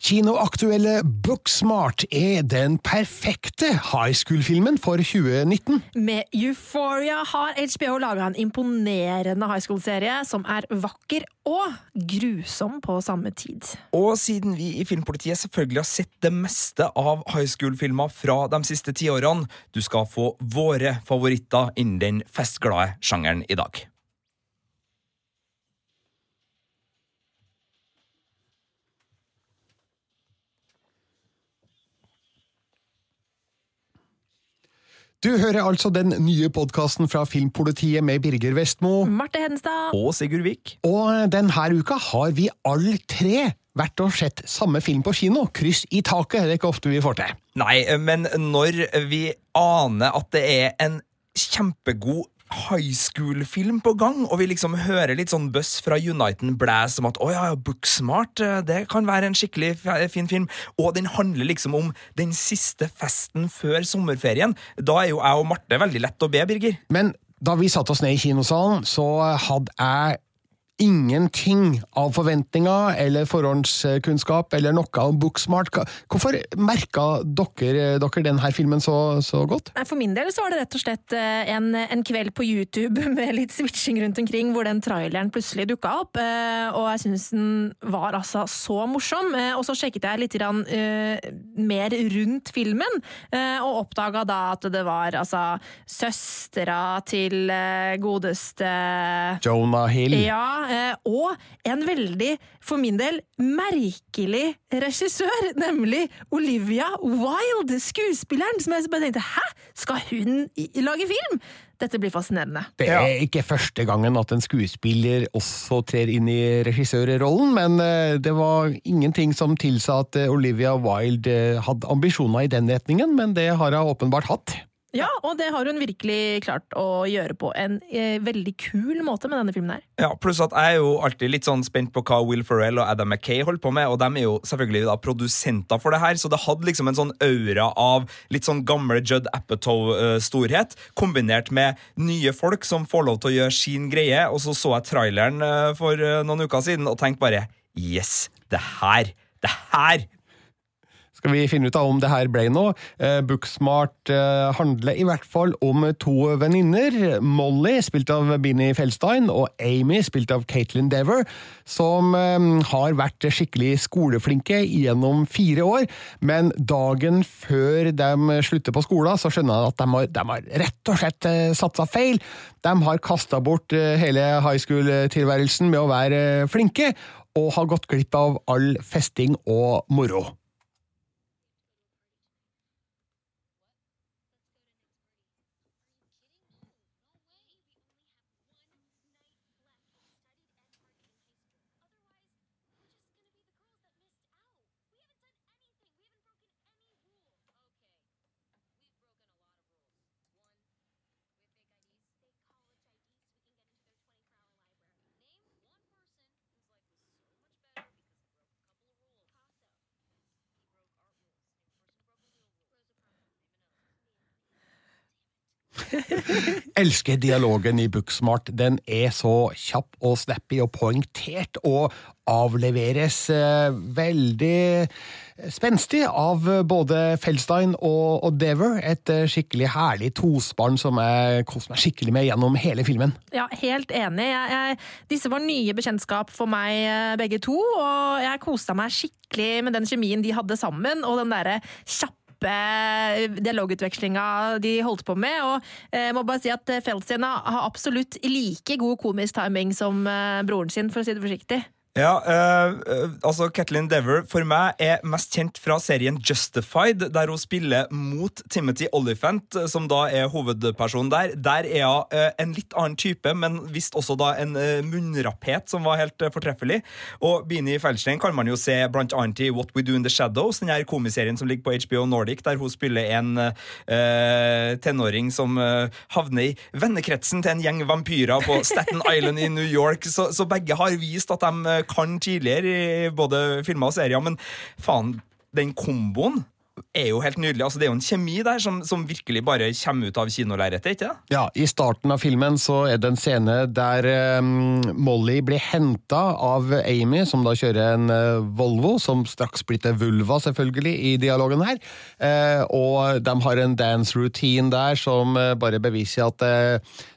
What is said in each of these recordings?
Kinoaktuelle Booksmart er den perfekte high school-filmen for 2019. Med Euphoria har HBO laga en imponerende high school-serie som er vakker og grusom på samme tid. Og siden vi i Filmpolitiet selvfølgelig har sett det meste av high school-filmer fra de siste tiårene, du skal få våre favoritter innen den festglade sjangeren i dag. Du hører altså den nye podkasten fra Filmpolitiet med Birger Vestmo. Marte Hedenstad. Og Sigurd Vik. Og denne uka har vi alle tre vært og sett samme film på kino. Kryss i taket. Det er ikke ofte vi får til. Nei, men når vi aner at det er en kjempegod high school-film på gang, og vi liksom hører litt sånn buzz fra Uniten Blass om at å ja, Booksmart, eh, det kan være en skikkelig fin film, og den handler liksom om den siste festen før sommerferien, da er jo jeg og Marte veldig lett å be, Birger. Men da vi satte oss ned i kinosalen, så hadde jeg ingenting av forventninger eller forhåndskunnskap eller noe om Booksmart. Hvorfor merka dere, dere denne filmen så, så, godt? For min del så var det rett og slett eh, en, en, kveld på YouTube med litt switching rundt omkring, hvor den traileren plutselig dukka opp. Eh, og jeg syns den var altså så morsom. Eh, og så sjekket jeg litt grann, uh, mer rundt filmen, og oppdaga da at det var altså søstera til godeste Jonah Hill. Ja, og en veldig, for min del, merkelig regissør, nemlig Olivia Wilde, skuespilleren, som jeg bare tenkte hæ, skal hun lage film? Dette blir fascinerende. Det er ikke første gangen at en skuespiller også trer inn i regissørrollen, men eh, det var ingenting som tilsa at eh, Olivia Wilde hadde ambisjoner i den retningen, men det har hun åpenbart hatt. Ja, og det har hun virkelig klart å gjøre på en eh, veldig kul måte med denne filmen her. Ja, Pluss at jeg er jo alltid litt sånn spent på hva Will Ferrell og Adam McKay holder på med, og de er jo selvfølgelig da produsenter for det her, så det hadde liksom en sånn aura av litt sånn gamle Judd Apatow-storhet, kombinert med nye folk som får lov til å gjøre sin greie, og så så jeg traileren eh, for eh, noen uker siden og tenkte bare yes, det her, det her skal vi finne ut av om det her ble noe. Eh, Booksmart eh, handler i hvert fall om to venninner. Molly, spilt av Binni Felstein, og Amy, spilt av Caitlin Dever, som eh, har vært skikkelig skoleflinke gjennom fire år. Men dagen før de slutter på skolen, så skjønner de at de har, de har rett og slett satsa feil. De har kasta bort hele high school-tilværelsen med å være flinke, og har gått glipp av all festing og moro. Elsker dialogen i Booksmart. Den er så kjapp og snappy og poengtert, og avleveres eh, veldig spenstig av både Feldstein og, og Dever. Et eh, skikkelig herlig tospann som jeg koser meg skikkelig med gjennom hele filmen. Ja, helt enig. Jeg, jeg, disse var nye bekjentskap for meg eh, begge to, og jeg kosa meg skikkelig med den kjemien de hadde sammen, og den derre kjappe kjappe dialogutvekslinga de holdt på med. Og jeg må bare si at Feldstein har absolutt like god komisk timing som eh, broren sin, for å si det forsiktig. Ja, uh, altså Kathleen Dever for meg er mest kjent fra serien Justified, der hun spiller mot Timothy Oliphant, som da er hovedpersonen der. Der er hun uh, en litt annen type, men visst også da en uh, munnrapphet som var helt fortreffelig. Og Beanie Feldstein kan man jo se blant annet i What We Do In The Shadows, den her komiserien som ligger på HBO Nordic, der hun spiller en tenåring som havner i vennekretsen til en gjeng vampyrer på Staten Island i New York. Så, så begge har vist at de kan tidligere i både filmer og serier, men faen, den komboen er jo helt nydelig. Altså, det er jo en kjemi der som, som virkelig bare kommer ut av kinolerretet, ikke det? Ja, I starten av filmen så er det en scene der um, Molly blir henta av Amy, som da kjører en uh, Volvo, som straks blir til Vulva, selvfølgelig, i dialogen her. Uh, og de har en dance routine der som uh, bare beviser at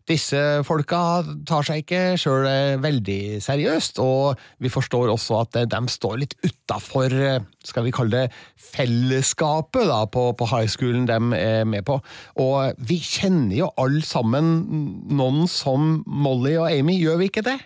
disse folka tar seg ikke sjøl veldig seriøst, og vi forstår også at de står litt utafor, skal vi kalle det, fellesskapet da, på, på high schoolen de er med på. Og vi kjenner jo alle sammen noen som Molly og Amy, gjør vi ikke det?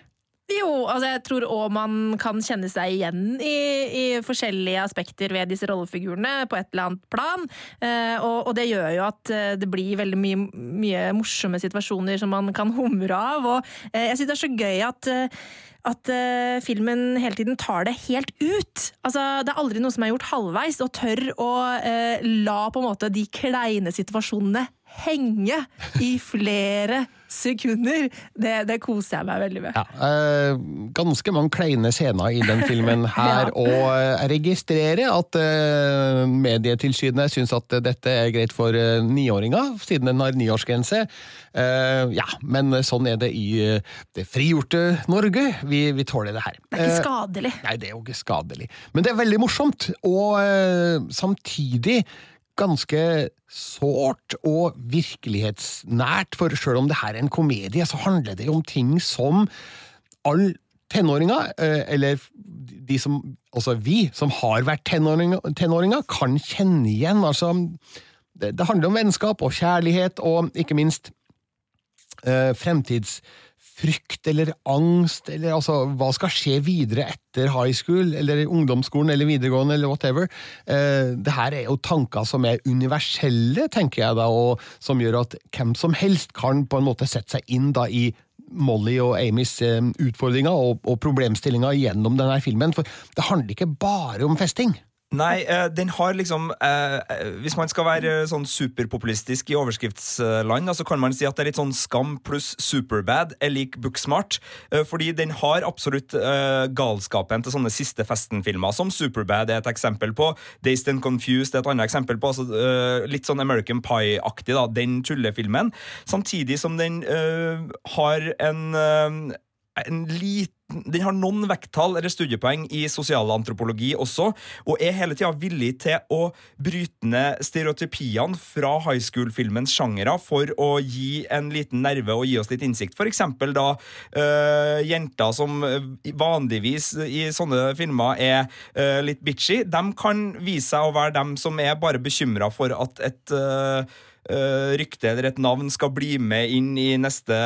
Jo, altså jeg tror òg man kan kjenne seg igjen i, i, forskjellige aspekter ved disse rollefigurene på et eller annet plan. Eh, og, og, det gjør jo at eh, det blir veldig mye, mye morsomme situasjoner som man kan humre av. Og eh, jeg syns det er så gøy at eh, at uh, filmen hele tiden tar det helt ut. Altså, det er aldri noe som er gjort halvveis, og tør å uh, la på en måte de kleine situasjonene henge i flere sekunder. Det, det, koser jeg meg veldig med. Ja, eh, ganske mange kleine scener i den filmen her, ja. og eh, jeg registrerer at eh, Medietilsynet syns at dette er greit for eh, niåringer, siden den har niårsgrense. Eh, ja, men sånn er det i eh, det frigjorte Norge. Vi, vi, tåler det her. Det er ikke skadelig. nei, det er jo ikke skadelig. Men det er veldig morsomt, og samtidig ganske sårt og virkelighetsnært, for selv om det her er en komedie, så handler det om ting som alle tenåringer, eh, eller de som, altså vi som har vært tenåringer, tenåringer kan kjenne igjen. Altså, det, det handler om vennskap og kjærlighet, og ikke minst eh, fremtids frykt eller angst, eller altså hva skal skje videre etter high school, eller ungdomsskolen, eller videregående, eller whatever. Eh, det her er jo tanker som er universelle, tenker jeg da, og som gjør at hvem som helst kan på en måte sette seg inn da i Molly og Amys eh, utfordringer og, og problemstillinger gjennom denne filmen, for det handler ikke bare om festing. Nei, uh, den har liksom uh, Hvis man skal være sånn superpopulistisk i overskriftsland, så kan man si at det er litt sånn Skam pluss Superbad er lik Booksmart. Fordi den har absolutt galskapen til sånne siste festen-filmer, som Superbad er et eksempel på. Dazed and Confused er et annet eksempel på. Altså, litt sånn American Pie-aktig, da, den tullefilmen. Samtidig som den har en en liten den har noen vekttall eller studiepoeng i sosialantropologi også, og er hele tida villig til å bryte ned stereotypiene fra high school-filmens sjangere for å gi en liten nerve og gi oss litt innsikt. For eksempel da øh, jenter som vanligvis i sånne filmer er øh, litt bitchy, de kan vise seg å være dem som er bare bekymra for at et øh, rykte eller et navn skal bli med inn i neste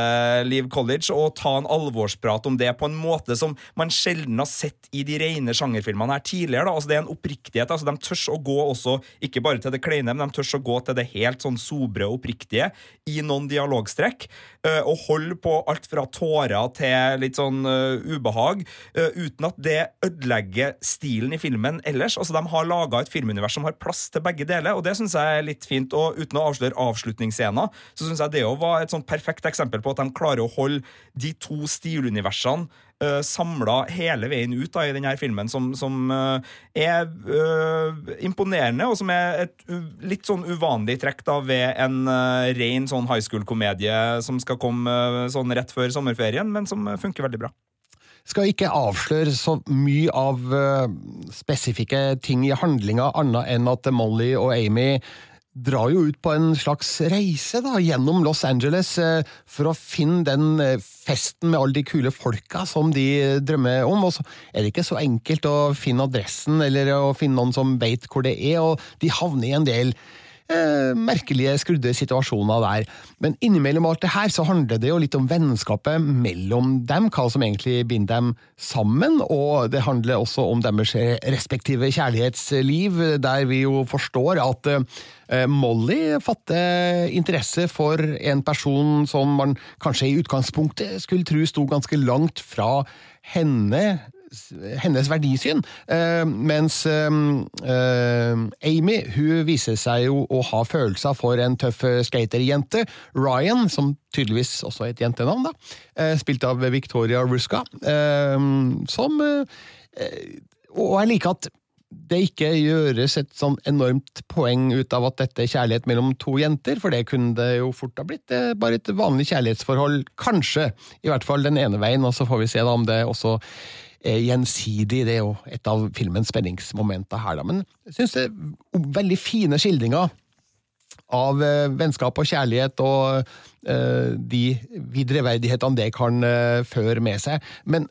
Liv College, og ta en alvorsprat om det på en måte som man sjelden har sett i de rene sjangerfilmene her tidligere. Da. Altså, det er en oppriktighet. Altså, de tør å gå også, ikke bare til det kleine, men de tør å gå til det helt sånn sobre og oppriktige i noen dialogstrekk, uh, og holde på alt fra tårer til litt sånn uh, ubehag, uten at det ødelegger stilen i filmen ellers. Altså, de har laga et filmunivers som har plass til begge deler, og det syns jeg er litt fint. Og uten å avsløre avslutningsscenen, så syns jeg det var et sånn perfekt eksempel på at de klarer å holde de to stiluniversene uh, eh, samla hele veien ut da, i denne filmen, som, som uh, er uh, imponerende, og som er et litt sånn uvanlig trekk da, ved en ren sånn high school-komedie som skal komme sånn rett før sommerferien, men som funker veldig bra. Skal ikke avsløre så mye av uh, spesifikke ting i handlinga, annet enn at Molly og Amy drar jo ut på en slags reise da, gjennom Los Angeles eh, for å finne den eh, festen med alle de kule folka som de drømmer om. Og så er det ikke så enkelt å finne adressen eller å finne noen som veit hvor det er, og de havner i en del eh, merkelige, skrudde situasjoner der. Men innimellom alt det her så handler det jo litt om vennskapet mellom dem, hva som egentlig binder dem sammen, og det handler også om deres respektive kjærlighetsliv, der vi jo forstår at eh, Molly fatter interesse for en person som man kanskje i utgangspunktet skulle tro sto ganske langt fra henne hennes verdisyn. Uh, mens uh, Amy hun viser seg jo å ha følelser for en tøff skaterjente, Ryan, som tydeligvis også er et jentenavn, da, spilt av Victoria Ruska, som Og jeg liker at det ikke gjøres et sånn enormt poeng ut av at dette er kjærlighet mellom to jenter, for det kunne det jo fort ha blitt. Bare et vanlig kjærlighetsforhold, kanskje. I hvert fall den ene veien, og så får vi se da om det også gjensidig. Det er jo et av filmens spenningsmomenter her, da. Men jeg syns det er veldig fine skildringer av eh, vennskap og kjærlighet og eh, de videreverdighetene det kan eh, føre med seg. Men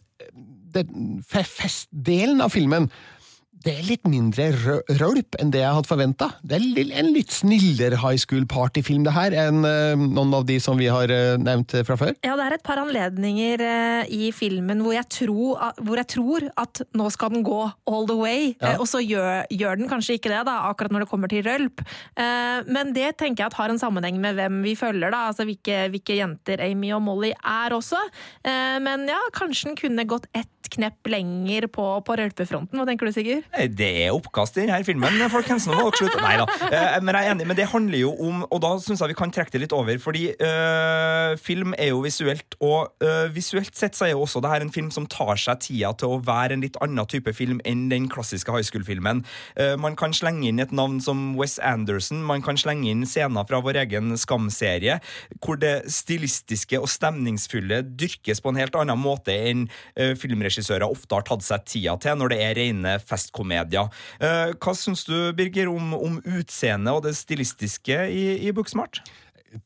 festdelen av filmen det er litt mindre rølp enn det jeg hadde forventa. Det er en litt snillere high school party-film det her enn uh, noen av de som vi har uh, nevnt fra før. Ja, det er et par anledninger i filmen hvor jeg, tror, hvor jeg, tror at nå skal den gå all the way, ja. og så gjør, gjør, den kanskje ikke det, da, akkurat når det kommer til rølp. men det tenker jeg at har en sammenheng med hvem vi følger, da, altså hvilke, hvilke jenter Amy og Molly er også. men ja, kanskje den kunne gått ett knepp lenger på, på rølpefronten. Hva tenker du, Sigurd? Det er oppkast i denne filmen, folkens. Nå må dere slutte. Nei da. Eh, men jeg er enig, men det handler jo om Og da syns jeg vi kan trekke det litt over, fordi øh, film er jo visuelt, og øh, visuelt sett så er jo også det her en film som tar seg tida til å være en litt annen type film enn den klassiske high school-filmen. Uh, man kan slenge inn et navn som Wes Anderson, man kan slenge inn scener fra vår egen Skam-serie, hvor det stilistiske og stemningsfulle dyrkes på en helt annen måte enn uh, filmregissører ofte har tatt seg tida til når det er rene festkomedier komedier. Eh, hva syns du, Birger, om, om utseendet og det stilistiske i, i Booksmart?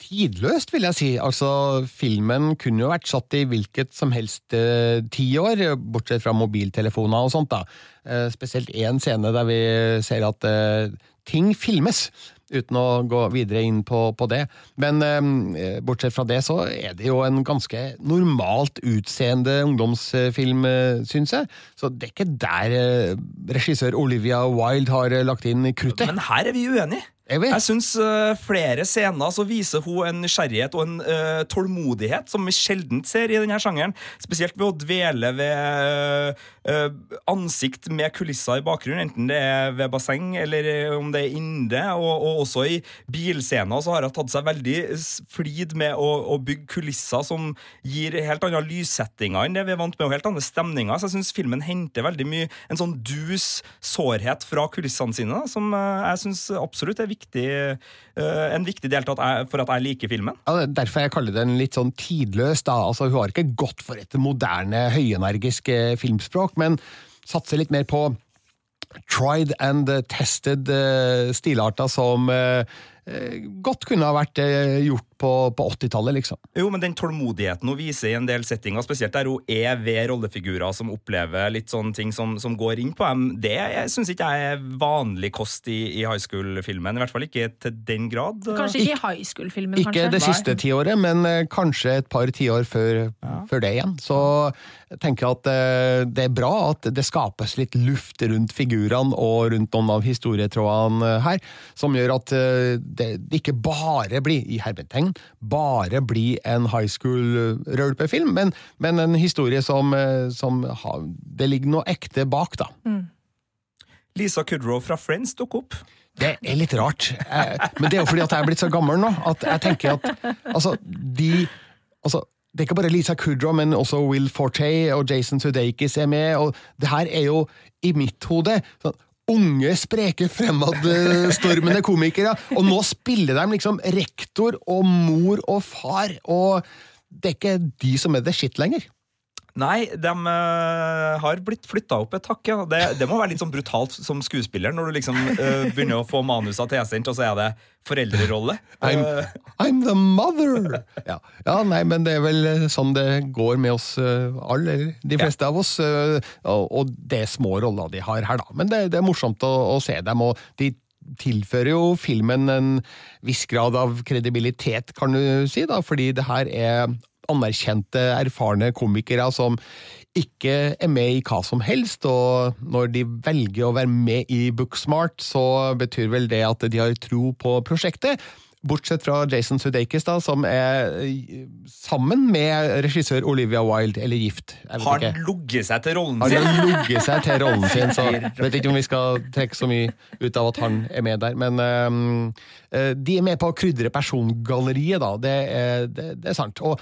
Tidløst, vil jeg si. Altså, Filmen kunne jo vært satt i hvilket som helst eh, tiår, bortsett fra mobiltelefoner og sånt. da. Eh, spesielt én scene der vi ser at eh, ting filmes uten å gå videre inn på, på det. Men eh, bortsett fra det, så er det jo en ganske normalt utseende ungdomsfilm, eh, syns jeg. Så det er ikke der eh, regissør Olivia Wilde har eh, lagt inn kruttet. Men her er vi uenige. Jeg, jeg syns uh, flere scener så viser hun en nysgjerrighet og en uh, tålmodighet som vi sjelden ser i denne sjangeren. Spesielt ved å dvele ved uh, ansikt med kulisser i bakgrunnen, enten det er ved basseng eller om det er inne. Og, og også i bilscener så har hun tatt seg veldig flid med å, å, bygge kulisser som gir helt andre lyssettinger enn det vi er vant med, og helt andre stemninger. Så jeg syns filmen henter veldig mye en sånn dus sårhet fra kulissene sine, da, som jeg syns absolutt er viktig viktig, uh, en viktig del for at jeg liker filmen. Ja, derfor jeg kaller den litt sånn tidløs. da. Altså, hun har ikke gått for et moderne, høyenergisk eh, filmspråk, men satser litt mer på tried and tested uh, stilarter som godt kunne ha vært gjort på, på 80-tallet, liksom. Jo, men den tålmodigheten hun viser i en del settinger, spesielt der hun er ved rollefigurer som opplever litt sånne ting som, som går inn på dem, det syns ikke jeg er vanlig kost i, i high school-filmen. I hvert fall ikke til den grad. Kanskje ikke i high school-filmen, kanskje? Ikke det siste tiåret, men eh, kanskje et par tiår før, ja. før det igjen. Så jeg tenker at eh, det er bra at det skapes litt luft rundt figurene og rundt noen av historietrådene her, som gjør at eh, det ikke bare blir i hermetegn Stein bare bli en high school-rølpefilm, men, men, en historie som, eh, som Det ligger noe ekte bak, da. Mm. Lisa Kudrow fra Friends dukker opp. Det er litt rart, jeg, men det er jo fordi at jeg er blitt så gammel nå, at jeg tenker at altså, de altså, det er ikke bare Lisa Kudrow, men også Will Forte og Jason Sudeikis er med. og Det her er jo, i mitt hode, sånn unge, spreke, fremadstormende komikere. Og nå spiller de liksom rektor og mor og far, og det er ikke de som er the shit lenger. Nei, de uh, har blitt flytta opp et hakk. Ja. Det, det, må være litt sånn brutalt som skuespiller når du liksom uh, begynner å få manusa tilsendt, og så er det foreldrerolle. I'm, I'm the mother! Ja. ja. nei, men det er vel sånn det går med oss alle, de fleste ja. av oss. Og, og, det er små roller de har her, da. Men det, det er morsomt å, å se dem, og de tilfører jo filmen en viss grad av kredibilitet, kan du si, da, fordi det her er anerkjente, erfarne komikere som ikke er med i hva som helst, og når de velger å være med i Booksmart, så betyr vel det at de har tro på prosjektet. Bortsett fra Jason Sudeikis, da, som er sammen med regissør Olivia Wilde, eller gift. Har han ligget seg til rollen sin? Har han ligget seg til rollen sin, så vet ikke om vi skal trekke så mye ut av at han er med der. Men um, de er med på å krydre persongalleriet, da. Det er, det, det er sant. Og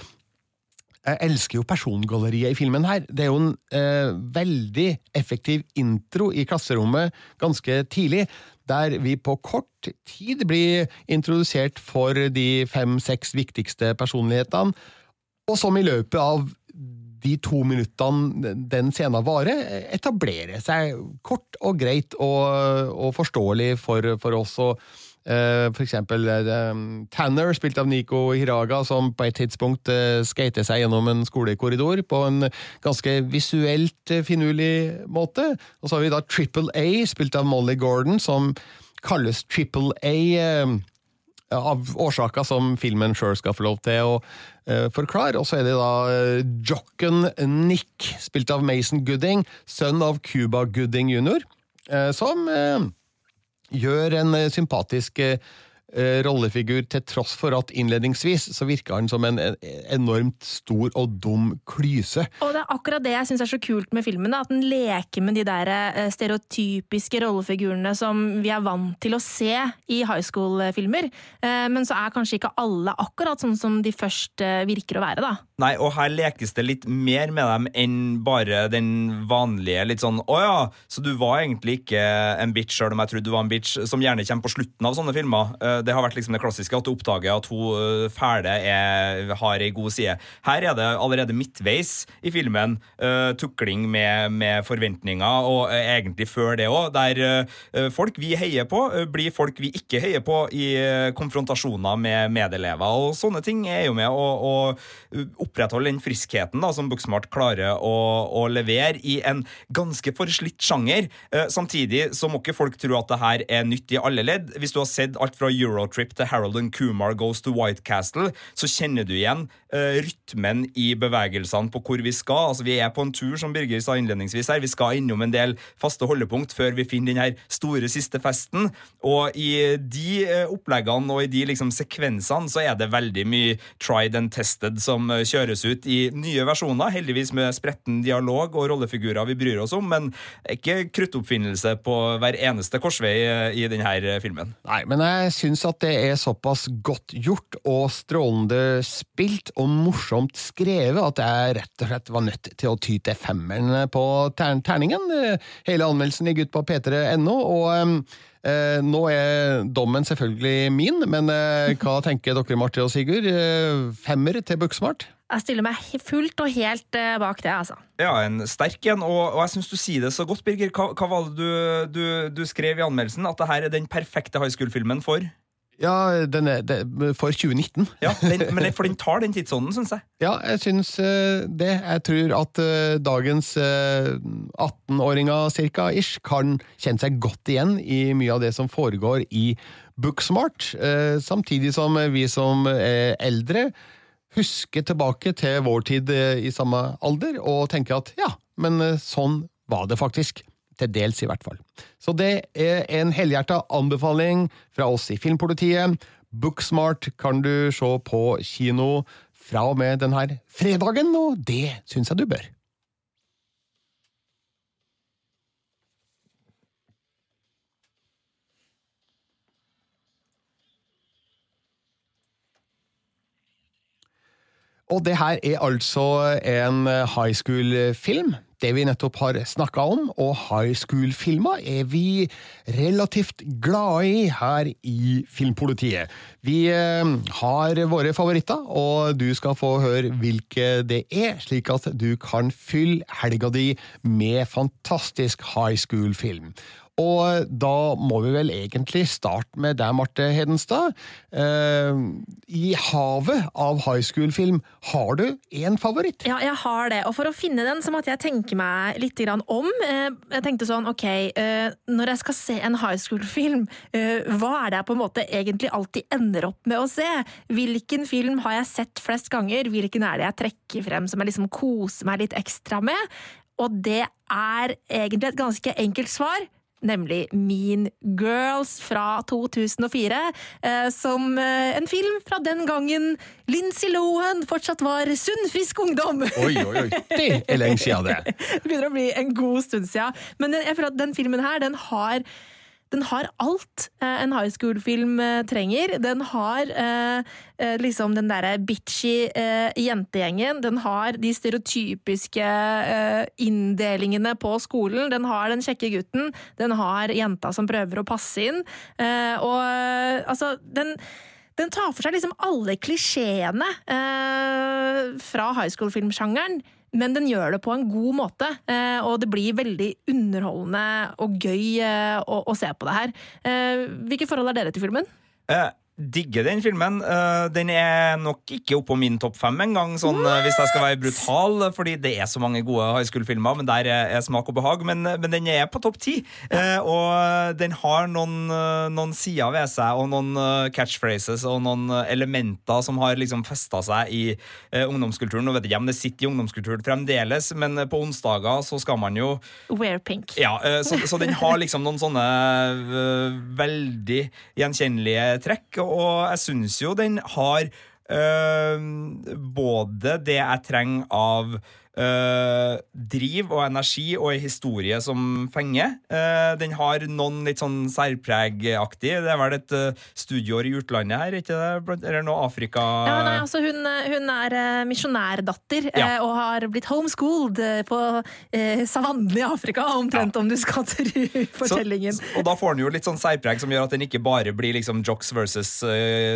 Jeg elsker jo persongalleriet i filmen her. Det er jo en eh, veldig effektiv intro i klasserommet ganske tidlig, der vi på kort tid blir introdusert for de fem-seks viktigste personlighetene, og som i løpet av de to minuttene den scenen varer, etablerer seg kort og greit og, og forståelig for, for oss. og for eksempel uh, Tanner, spilt av Nico Hiraga, som på et tidspunkt uh, skater seg gjennom en skolekorridor på en ganske visuelt uh, finurlig måte. Og så har vi da Triple A, spilt av Molly Gordon, som kalles Triple A av årsaker som filmen sjøl skal få lov til å forklare. Og så er det da Jocken Nick, spilt av Mason Gooding, sønn av Cuba Gooding jr., som gjør en eh, sympatisk eh, rollefigur, til tross for at innledningsvis så virker han som en enormt stor og dum klyse. Og det er akkurat det jeg syns er så kult med filmen, at den leker med de der eh, stereotypiske rollefigurene som vi er vant til å se i high school-filmer, eh, men så er kanskje ikke alle akkurat sånn som de først virker å være, da. Nei, og her lekes det litt mer med dem enn bare den vanlige litt sånn å ja, så du var egentlig ikke en bitch sjøl om jeg trodde du var en bitch, som gjerne kommer på slutten av sånne filmer det har vært liksom det klassiske at du oppdager at hun øh, fæle har ei god side. Her er det allerede midtveis i filmen uh, tukling med, med, forventninger, og uh, egentlig før det òg, der uh, folk vi heier på, blir folk vi ikke heier på i konfrontasjoner med medelever. Og sånne ting er jo med å, å opprettholde den friskheten da, som Booksmart klarer å, å, levere i en ganske forslitt sjanger. samtidig så må ikke folk tro at det her er nytt i alle ledd. Hvis du har sett alt fra Euro Eurotrip til Harold and Kumar Goes to White Castle, så kjenner du igjen rytmen i bevegelsene på hvor vi skal. Altså Vi er på en tur, som Birger sa innledningsvis her. Vi skal innom en del faste holdepunkt før vi finner den her store siste festen. Og i de uh, oppleggene og i de liksom sekvensene så er det veldig mye tried and tested som uh, kjøres ut i nye versjoner. Heldigvis med spretten dialog og rollefigurer vi bryr oss om, men ikke kruttoppfinnelse på hver eneste korsvei i denne filmen. Nei, men jeg syns at det er såpass godt gjort og strålende spilt og morsomt skrevet at jeg rett og slett var nødt til å ty til femmeren på terningen. Hele anmeldelsen ligger ute på p3.no, og Eh, nå er dommen selvfølgelig min, men eh, hva tenker dere, Marte og Sigurd? Eh, femmer til Booksmart? Jeg stiller meg fullt og helt eh, bak det, altså. Ja, en sterk en, og, og jeg syns du sier det så godt, Birger. Hva, hva var det du, du, du, skrev i anmeldelsen? At det her er den perfekte high school-filmen for? Ja, den er, det, for 2019. Ja, den, men For den tar den tidsånden, syns jeg. Ja, jeg syns uh, det. Jeg tror at uh, dagens uh, 18-åringer cirka, ish, kan kjenne seg godt igjen i mye av det som foregår i Booksmart. samtidig som vi som er eldre husker tilbake til vår tid i samme alder og tenker at ja, men sånn var det faktisk. Til dels, i hvert fall. Så det er en helhjerta anbefaling fra oss i Filmpolitiet. Booksmart kan du se på kino fra og med denne fredagen, og det syns jeg du bør. Og det her er altså en high school-film det vi nettopp har snakka om, og high school-filmer er vi relativt glade i her i Filmpolitiet. Vi eh, har våre favoritter, og du skal få høre hvilke det er, slik at du kan fylle helga di med fantastisk high school-film. Og da må vi vel egentlig starte med deg, Marte Hedenstad. Eh, I havet av high school-film, har du én favoritt? Ja, jeg har det. Og for å finne den, så måtte jeg tenke meg litt om. Eh, jeg tenkte sånn, ok, eh, når jeg skal se en high school-film, hva er det jeg på en måte egentlig alltid ender opp med å se? Hvilken film har jeg sett flest ganger? Hvilken er det jeg trekker frem som jeg liksom koser meg litt ekstra med? Og det er egentlig et ganske enkelt svar nemlig Mean Girls fra 2004. Eh, som eh, en film fra den gangen Lindsay Lohan fortsatt var sunn, frisk ungdom! Oi, oi, oi! Det er lenge siden, det. Det begynner å bli en god stund siden. Men jeg føler at den filmen her, den har den har alt eh, en high school-film eh, trenger. Den har eh, liksom den derre bitchy jentegjengen. Den har de stereotypiske inndelingene på skolen. Den har den kjekke gutten. Den har jenta som prøver å passe inn. Og altså, den den tar for seg liksom alle klisjeene eh, fra high school-filmsjangeren, men den gjør det på en god måte. Eh, og det blir veldig underholdende og gøy eh, å, å, se på det her. Eh, hvilke forhold er dere til filmen? Eh, digger den filmen. Uh, den er nok ikke oppå min topp fem engang, sånn, uh, hvis jeg skal være brutal, fordi det er så mange gode high school-filmer, men der er, smak og behag. Men, men den er på topp ti, og den har noen, noen, sider ved seg, og noen catchphrases og noen elementer som har liksom festa seg i ungdomskulturen. Nå vet ikke om det sitter i ungdomskulturen fremdeles, men på onsdager så skal man jo Wear pink. Ja, så, så den har liksom noen sånne veldig gjenkjennelige trekk og jeg syns jo den har øh, både det jeg trenger av Uh, driv og energi og en historie som fenger. Uh, den har noen litt sånn særpregaktig. Det er vel et uh, studieår i utlandet her, ikke det? Eller noe Afrika Ja, nei, altså hun, hun er misjonærdatter ja. og har blitt homeschooled på savannen i Afrika, omtrent ja. om du skal tro fortellingen. Så, og da får den jo litt sånn særpreg som gjør at den ikke bare blir liksom jocks versus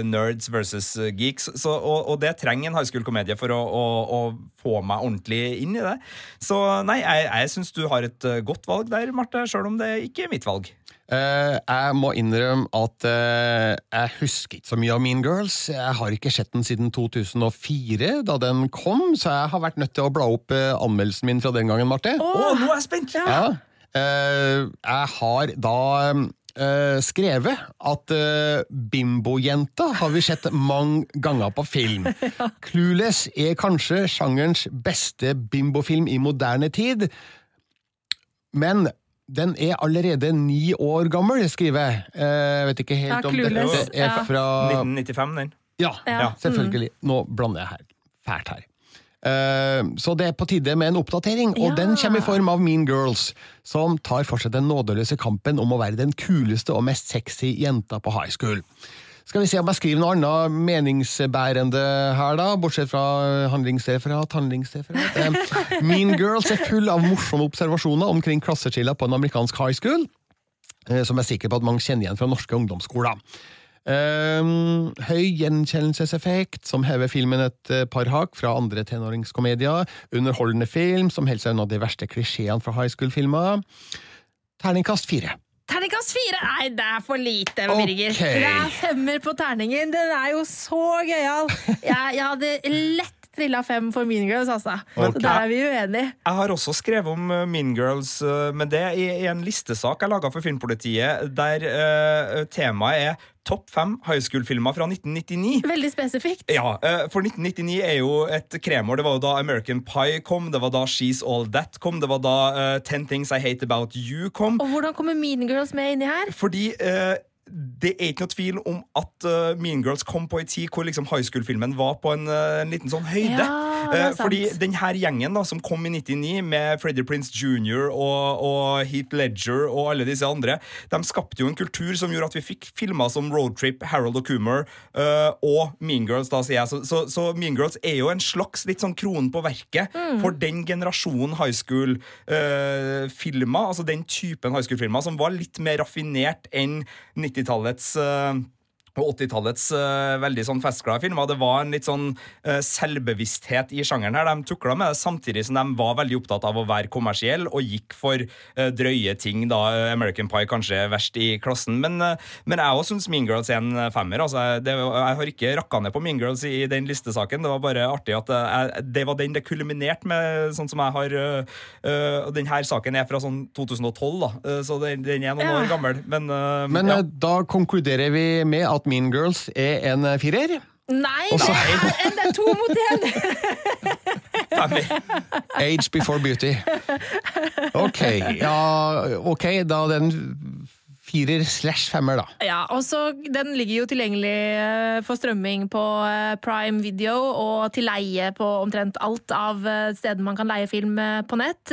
nerds versus geeks. Så, og, og, det trenger en high school-komedie for å, å, å få meg ordentlig inn i det. Så nei, jeg, jeg syns du har et eh, godt valg der, Marte, sjøl om det ikke er mitt valg. Uh, jeg må innrømme at uh, jeg husker ikke så mye av Mean Girls. Jeg har ikke sett den siden 2004, da den kom, så jeg har vært nødt til å bla opp uh, anmeldelsen min fra den gangen, Marte. Oh, nå er jeg spent! Ja. jeg har da uh, skrevet at uh, Bimbojenta har vi sett mange ganger på film. ja. Clueless er kanskje sjangerens beste bimbofilm i moderne tid, men den er allerede ni år gammel, skriver jeg. Jeg uh, vet ikke helt ja, om dette er fra 1995, den. Ja, ja. selvfølgelig. Nå blander jeg her. Fælt her. Eh, så det er på tide med en oppdatering, og ja. den kommer i form av Mean Girls, som tar for seg den nådeløse kampen om å være den kuleste og mest sexy jenta på high school. Skal vi se om jeg skriver noe annet meningsbærende her, da, bortsett fra handlingsreferat, handlingsreferat. Eh, mean Girls er full av morsomme observasjoner omkring klasseskiller på en amerikansk high school, eh, som jeg er sikker på at mange kjenner igjen fra norske ungdomsskoler. Um, høy gjenkjennelseseffekt, som hever filmen et uh, par hakk fra andre tenåringskomedier. Underholdende film, som holder seg unna de verste klisjeene fra high school-filmer. Terningkast fire. Terningkast fire! Nei, det er for lite, Birger. Okay. Det er femmer på terningen. Den er jo så gøyal! Jeg, jeg hadde lett trilla fem for Mean Girls, altså. Okay. Der er vi uenige. Jeg har også skrevet om uh, Mean Girls, med men det i en listesak jeg laga for Filmpolitiet, der uh, temaet er topp fem high school-filmer fra 1999. Veldig spesifikt. Ja, For 1999 er jo et kremår. Det var jo da American Pie kom, det var da She's All That kom, det var da uh, Ten Things I Hate About You kom. Og hvordan kommer Mean Girls med inni her? Fordi uh, det er ikke noe tvil om at uh, Mean Girls kom på en tid hvor liksom high school-filmen var på en, uh, en, liten sånn høyde. Ja, uh, fordi den her gjengen da, som kom i 99, med Freddie Prince jr. Og, og, Heath Ledger og alle disse andre, de skapte jo en kultur som gjorde at vi fikk filmer som Roadtrip, Harold og Coomer og Mean Girls. da, sier jeg. Så, så, så, Mean Girls er jo en slags litt sånn kronen på verket mm. for den generasjonen high school-filmer, altså den typen high school-filmer som var litt mer raffinert enn 90 90-tallets eh, 80-tallets uh, eh, veldig sånn festglade filmer. Det var en litt sånn uh, selvbevissthet i sjangeren her. De tukla med det samtidig som de var veldig opptatt av å være kommersielle og gikk for uh, drøye ting. da American Pie kanskje verst i klassen. Men, men jeg òg syns Mean Girls er en femmer. Altså, det, jeg har ikke rakka ned på Mean Girls i, i den listesaken. Det var bare artig at jeg, det var den det kulminerte med, sånn som jeg har Og den her saken er fra sånn 2012, da, så den, den er noen ja. år gammel. Men, men ja. da konkluderer vi med at Mean Girls er en firer. Nei, Også, det, er, det er to mot én! Age before beauty. Ok, ja, ok, da den firer slash femmer, da. Ja, og så Den ligger jo tilgjengelig eh, for strømming på eh, Prime Video og til leie på omtrent alt av eh, steder man kan leie film på nett.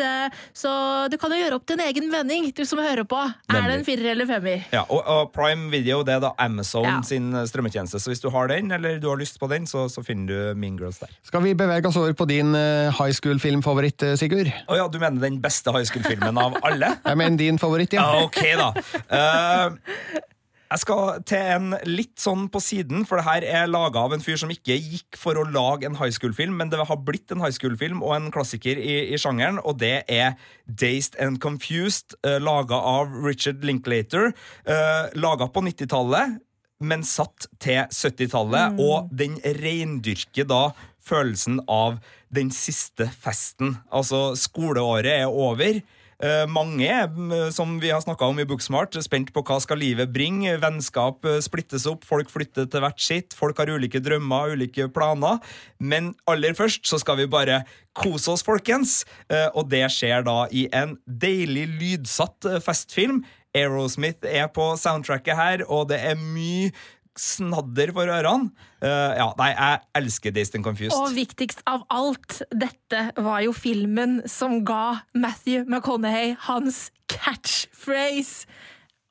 Så du kan jo gjøre opp til en egen vending, du som hører på. Er det en firer eller femmer? Ja, og, og Prime Video det er da Amazon Ja. sin strømmetjeneste. Så hvis du har den, eller du har lyst på den, så, så finner du Mean Girls der. Skal vi bevege oss over på din high school-filmfavoritt, Sigurd? Å ja, du mener den beste high school-filmen av alle? Jeg mener din favoritt, ja. Ja, ok, da. Eh, jeg skal til en litt sånn på siden, for det her er laga av en fyr som ikke gikk for å lage en high school-film, men det har blitt en high school-film og en klassiker i, i sjangeren, og det er Dazed and Confused, uh, laga av Richard Linklater. Uh, laga på 90-tallet, men satt til 70-tallet, og den reindyrker da følelsen av den siste festen. Altså, skoleåret er over. Eh, mange er, som vi har snakka om i Booksmart, spent på hva skal livet bringe. Vennskap eh, splittes opp, folk flytter til hvert sitt, folk har ulike drømmer, ulike planer. Men aller først så skal vi bare kose oss, folkens. Eh, og det skjer da i en deilig lydsatt festfilm. Aerosmith er på soundtracket her, og det er mye snadder for ørene. Uh, ja, nei, jeg elsker Dazed and Confused. Og viktigst av alt, dette var jo filmen som ga Matthew McConaughey hans catchphrase.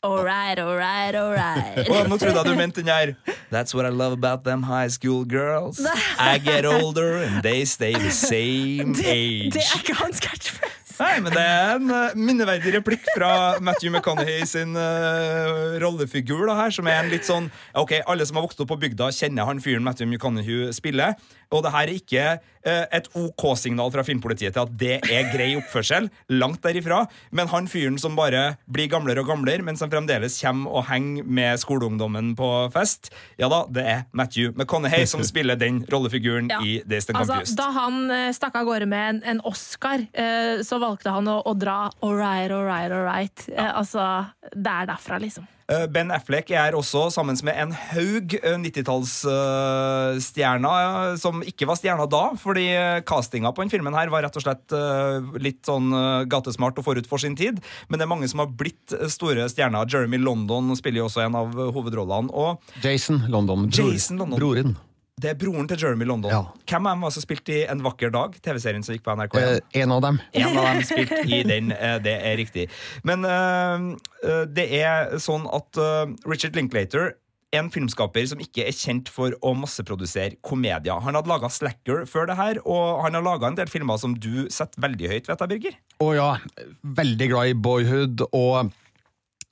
All right, all right, all right. Nå trodde jeg du mente den her That's what I love about them high school girls. I get older and they stay the same age. Det er ikke hans catchphrase. Nei, men det er en uh, minneverdig replikk fra Matthew McConaughey sin uh, rollefigur. da her, Som er en litt sånn Ok, Alle som har vokst opp på bygda, kjenner han fyren Matthew McConaughey spiller. Og det her er ikke uh, et OK-signal fra filmpolitiet til at det er grei oppførsel. Langt derifra. Men han fyren som bare blir gamlere og gamlere, men som fremdeles kommer og henger med skoleungdommen på fest, ja da, det er Matthew McConaughey som spiller den rollefiguren Ja. i Dazed and Altså, Confused. da han eh, stakk av gårde med en, en Oscar, eh, så valgte han å, å dra all right, all right, all right. Eh, altså, det er derfra, liksom. Eh, Ben Affleck er også sammen med en haug eh, 90-tallsstjerner som ikke var stjerner da, fordi eh, castinga på den filmen her var rett og slett eh, litt sånn eh, gatesmart og forut for sin tid. Men det er mange som har blitt eh, store stjerner. Jeremy London spiller jo også en av eh, hovedrollene. Og Jason London. Jason London. Broren. Det er broren til Jeremy London. Ja. Hvem av dem var som spilte i En vakker dag? TV-serien som gikk på NRK. Eh, en av dem. En av dem spilte i den, eh, det er riktig. Men eh, eh, det er sånn at eh, Richard Linklater er en filmskaper som ikke er kjent for å masseprodusere komedier. Han hadde laga Slacker før det her, og han har laga en del filmer som du setter veldig høyt, vet jeg, Birger. Å ja, veldig glad i Boyhood og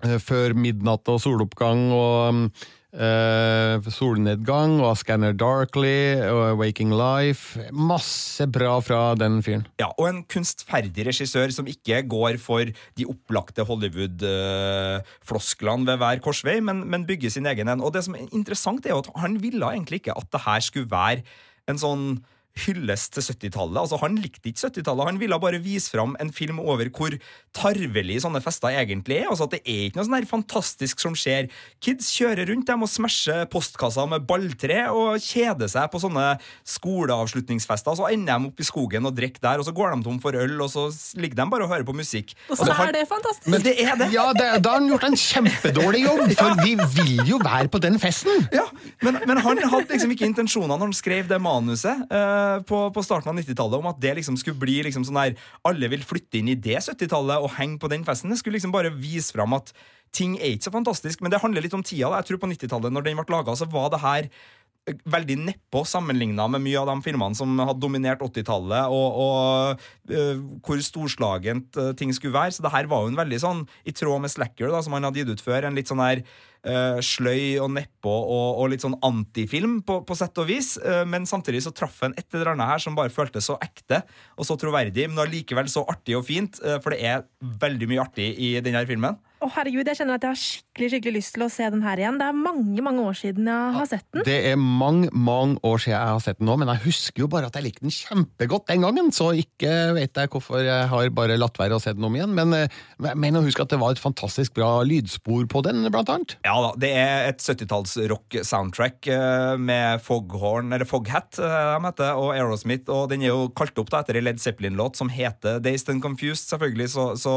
Før midnatt og soloppgang og eh, solnedgang og Scanner Darkly og Waking Life. Masse bra fra den fyren. Ja, Og en kunstferdig regissør som ikke går for de opplagte Hollywood-flosklene ved hver korsvei, men, men bygger sin egen en. Og det som er interessant, er jo at han ville egentlig ikke at det her skulle være en sånn hyllest til 70-tallet. Altså, han likte ikke 70-tallet. Han ville bare vise fram en film over hvor tarvelig sånne fester egentlig er. Altså at Det er ikke noe sånn her fantastisk som skjer. Kids kjører rundt dem og smasher postkasser med balltre og kjeder seg på sånne skoleavslutningsfester. Så ender de opp i skogen og drikker der, og så går de tom for øl, og så ligger de bare og hører på musikk. Og så Altså, han- er det fantastisk! Men det er det! Ja, det, da har han gjort en kjempedårlig jobb, for vi vil jo være på den festen! Ja, men, men han hadde liksom ikke intensjoner når han skrev det manuset eh, på, på starten av 90-tallet om at det liksom skulle bli liksom sånn der Alle vil flytte inn i det 70-tallet og henge på den festen. Det skulle liksom bare vise fram at ting er ikke så fantastisk. Men det handler litt om tida. da. Jeg tror på 90-tallet, når den ble laga, så var det her eh, veldig nedpå sammenligna med mye av de filmene som hadde dominert 80-tallet, og, og uh, hvor storslagent uh, ting skulle være. Så det her var jo en veldig sånn i tråd med Slacker, da, som han hadde gitt ut før. En litt sånn her eh, sløy og nedpå og, og litt sånn antifilm, på, på sett og vis. Uh, men samtidig så traff en et eller annet her som bare føltes så ekte og så troverdig, men allikevel så artig og fint, uh, for det er veldig mye artig i denne filmen. Å herregud, Jeg kjenner at jeg har skikkelig skikkelig lyst til å se den her igjen. Det er mange mange år siden jeg har sett den. Det er mange, mange år siden jeg har sett den nå, men jeg husker jo bare at jeg likte den kjempegodt den gangen, så ikke vet jeg hvorfor jeg har bare latt være å se den om igjen. Men eh, jeg mener å huske at det var et fantastisk bra lydspor på den, blant annet. Ja da, det er et 70-talls rock-soundtrack eh, med Foghorn, eller Foghat, eh, de heter, og Aerosmith, og den er jo kalt opp da etter en Led Zeppelin-låt som heter Dazed and Confused, selvfølgelig, så, så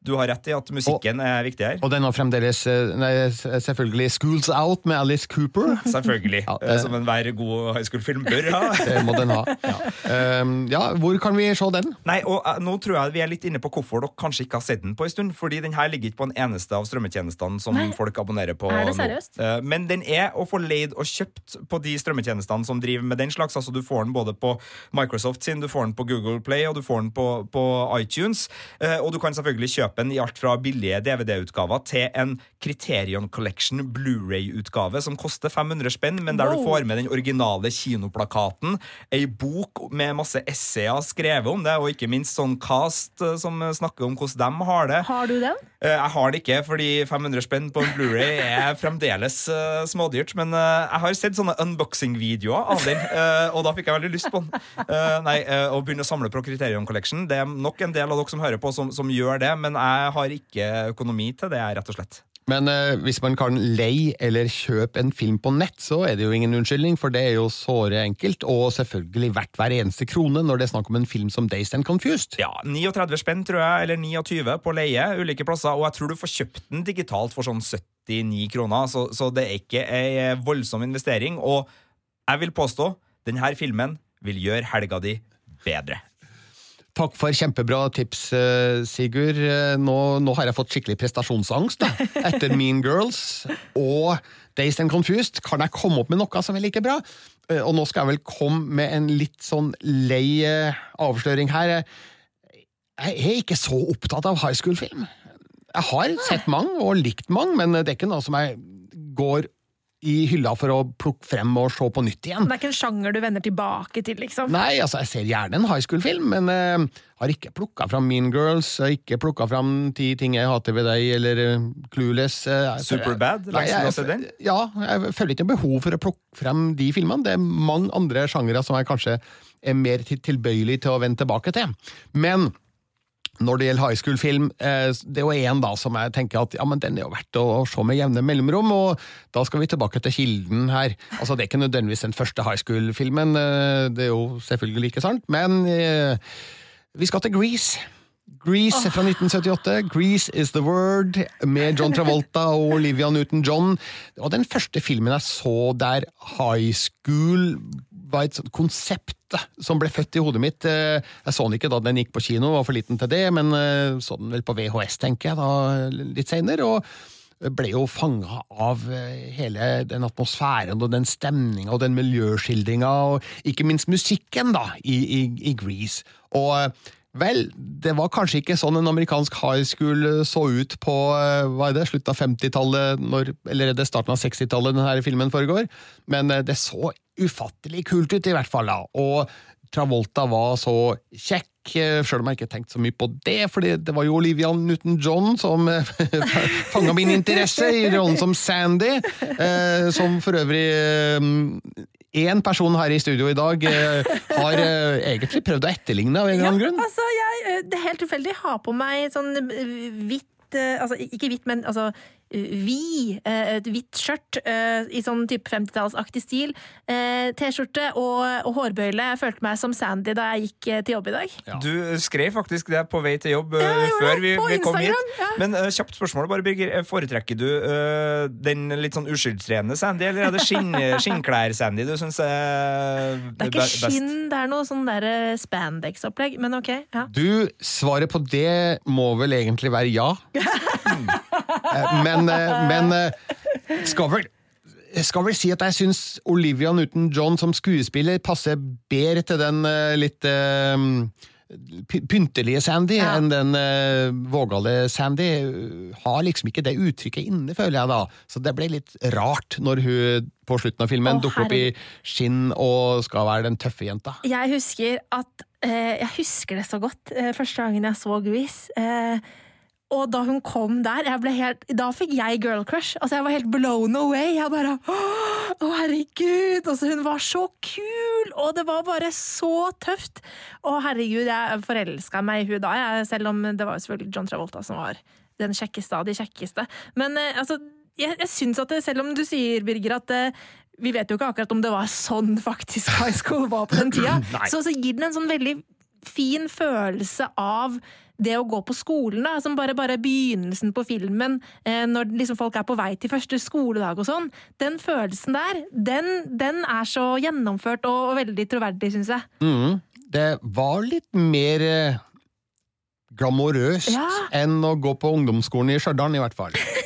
du har rett i at musikken er viktig her. Og den er fremdeles eh, nei, selvfølgelig Schools Out med Alice Cooper. Selvfølgelig. Ja, det, Som enhver god high school-film bør ha. Det må den ha. Ja. Um, ja, hvor kan vi se den? Nei, og uh, Nå tror jeg vi er litt inne på hvorfor dere kanskje ikke har sett den på en stund. Fordi den her ligger ikke på en eneste av strømmetjenestene som Nei. folk abonnerer på. Er det nå. seriøst? Uh, men den er å få leid og kjøpt på de strømmetjenestene som driver med den slags. Altså Du får den både på Microsoft sin, du får den på Google Play og du får den på, på iTunes. Uh, og du kan selvfølgelig kjøpe den i alt fra billige DVD-utgaver til en Criterion Collection Blu-ray-utgave som koster 500 spenn, men der du får med den originale kinoplakaten, ei bok med masse essayer skrevet om det, og ikke minst sånn cast eh, som snakker om hvordan de har det. Har du den? Eh, Jeg har det ikke, fordi 500 spenn på en Blu-ray er fremdeles eh, smådyrt. Men jeg har sett sånne unboxing-videoer av den, og da fikk jeg veldig lyst på den. Nei, Å begynne å samle på Criterion Collection. Det er nok en del av dere som hører på, som, som gjør det, men jeg har ikke økonomi til det, rett og slett. Men eh, hvis man kan leie eller kjøpe en film på nett, så er det jo ingen unnskyldning, for det er jo såre enkelt, og selvfølgelig verdt hver eneste krone når det er snakk om en film som Dazed and Confused. Ja, 39 spenn, tror jeg, eller 29 på leie, ulike plasser, og jeg tror du får kjøpt den digitalt for sånn 79 kroner, så, så det er ikke ei voldsom investering, og jeg vil påstå, denne filmen vil gjøre helga di bedre. Takk for kjempebra tips, eh, Sigurd. Eh, Nå, nå har jeg fått skikkelig prestasjonsangst da. etter Mean Girls og Days and Confused. Kan jeg komme opp med noe som er like bra? Eh, Og nå skal jeg vel komme med en litt sånn lei avsløring her. Jeg er ikke så opptatt av high school-film. Jeg har sett mange og likt mange, men det er ikke noe som jeg går i hylla for å plukke frem og se på nytt igjen. Det er ikke en sjanger du vender tilbake til, liksom? Nei, altså, jeg ser gjerne en high school-film, men uh, har ikke plukka fram Mean Girls, har ikke plukka fram Ti ting jeg hater ved deg, eller uh, Clueless. Uh, Superbad, Nei, jeg, jeg? Ja, jeg føler ikke noe behov for å plukke frem de filmene. Det er mange andre sjangere som jeg kanskje er mer tilbøyelig til å vende tilbake til. Men når det gjelder high school-film, eh, det er jo én som jeg tenker at ja, men den er jo verdt å se med jevne mellomrom, og da skal vi tilbake til kilden her. Altså, Det er ikke nødvendigvis den første high school-filmen, eh, det er jo selvfølgelig ikke sant, men eh, vi skal til Grease. Grease fra 1978. Grease is the word, med John Travolta og Olivia Newton-John. Det var den første filmen jeg så der high school var et sånt konsept som ble født i hodet mitt. Eh, Jeg så den ikke da den gikk på kino, var for liten til det, men eh, så den vel på VHS, tenker jeg, da, litt senere. og ble jo fanga av eh, hele den atmosfæren og den stemninga og den miljøskildringa, og ikke minst musikken da, i, i, i Grease. Og vel, det var kanskje ikke sånn en amerikansk high school eh, så ut på eh, hva er det, slutten av 50-tallet, eller er det starten av 60-tallet denne filmen foregår, men eh, det så ufattelig kult ut i hvert fall. da, og Travolta var så kjekk, sjøl om jeg ikke tenkte så mye på det, for det var jo Olivia Newton-John som fanga min interesse i rollen som Sandy, som for øvrig Én person her i studio i dag eh, har eh, egentlig prøvd å etterligne av en eller annen grunn. altså, jeg, eh, det er helt tilfeldig. Har på meg sånn hvitt Altså ikke hvitt, men altså vid. eh, Et hvitt skjørt eh, i sånn type 50-tallsaktig stil. eh, T-skjorte og, og hårbøyle. Jeg følte meg som Sandy da jeg gikk til jobb i dag. Ja. Du skrev faktisk det på vei til jobb Ja, før vi, vi kom hit. Ja. Men uh, kjapt spørsmål, bare Birger. Foretrekker du uh, den litt sånn uskyldsrene Sandy, eller er det skinn, skinnklær-Sandy du syns er best? Det er ikke best? skinn, det er noe sånn der eh, spandex-opplegg, men ok. ja. Du, svaret på det må vel egentlig være ja. Eh, Men, eh, men eh, skal vel jeg skal vel si at jeg syns Olivia Newton-John som skuespiller passer bedre til den litt pyntelige Sandy Ja. enn den uh, vågale Sandy. Har liksom ikke det uttrykket inne, føler jeg da. Så det ble litt rart når hun på slutten av filmen dukker opp i skinn og skal være den tøffe jenta. Jeg husker at uh, Jeg husker det så godt uh, første gangen jeg så Grease. Eh, og da hun kom der, helt, da fikk jeg girl crush. Altså Jeg var helt blown away. Jeg bare Å, herregud! Altså, hun var så kul! Og det var bare så tøft. Å, herregud, jeg forelska meg i hun da, jeg, selv om det var selvfølgelig John Travolta som var den kjekkeste av de kjekkeste. Men eh, altså, jeg, jeg syns at det, selv om du sier, Birger, at eh, vi vet jo ikke akkurat om det var sånn faktisk high school var på den tida, så, så gir den en sånn veldig fin følelse av det å gå på skolen, da, som bare, bare begynnelsen på filmen, eh, når liksom folk er på vei til første skoledag og sånn, den følelsen der, den, den er så gjennomført og, og veldig troverdig, syns jeg. Mm. Det var litt mer eh, glamorøst Ja. enn å gå på ungdomsskolen i Stjørdal, i hvert fall.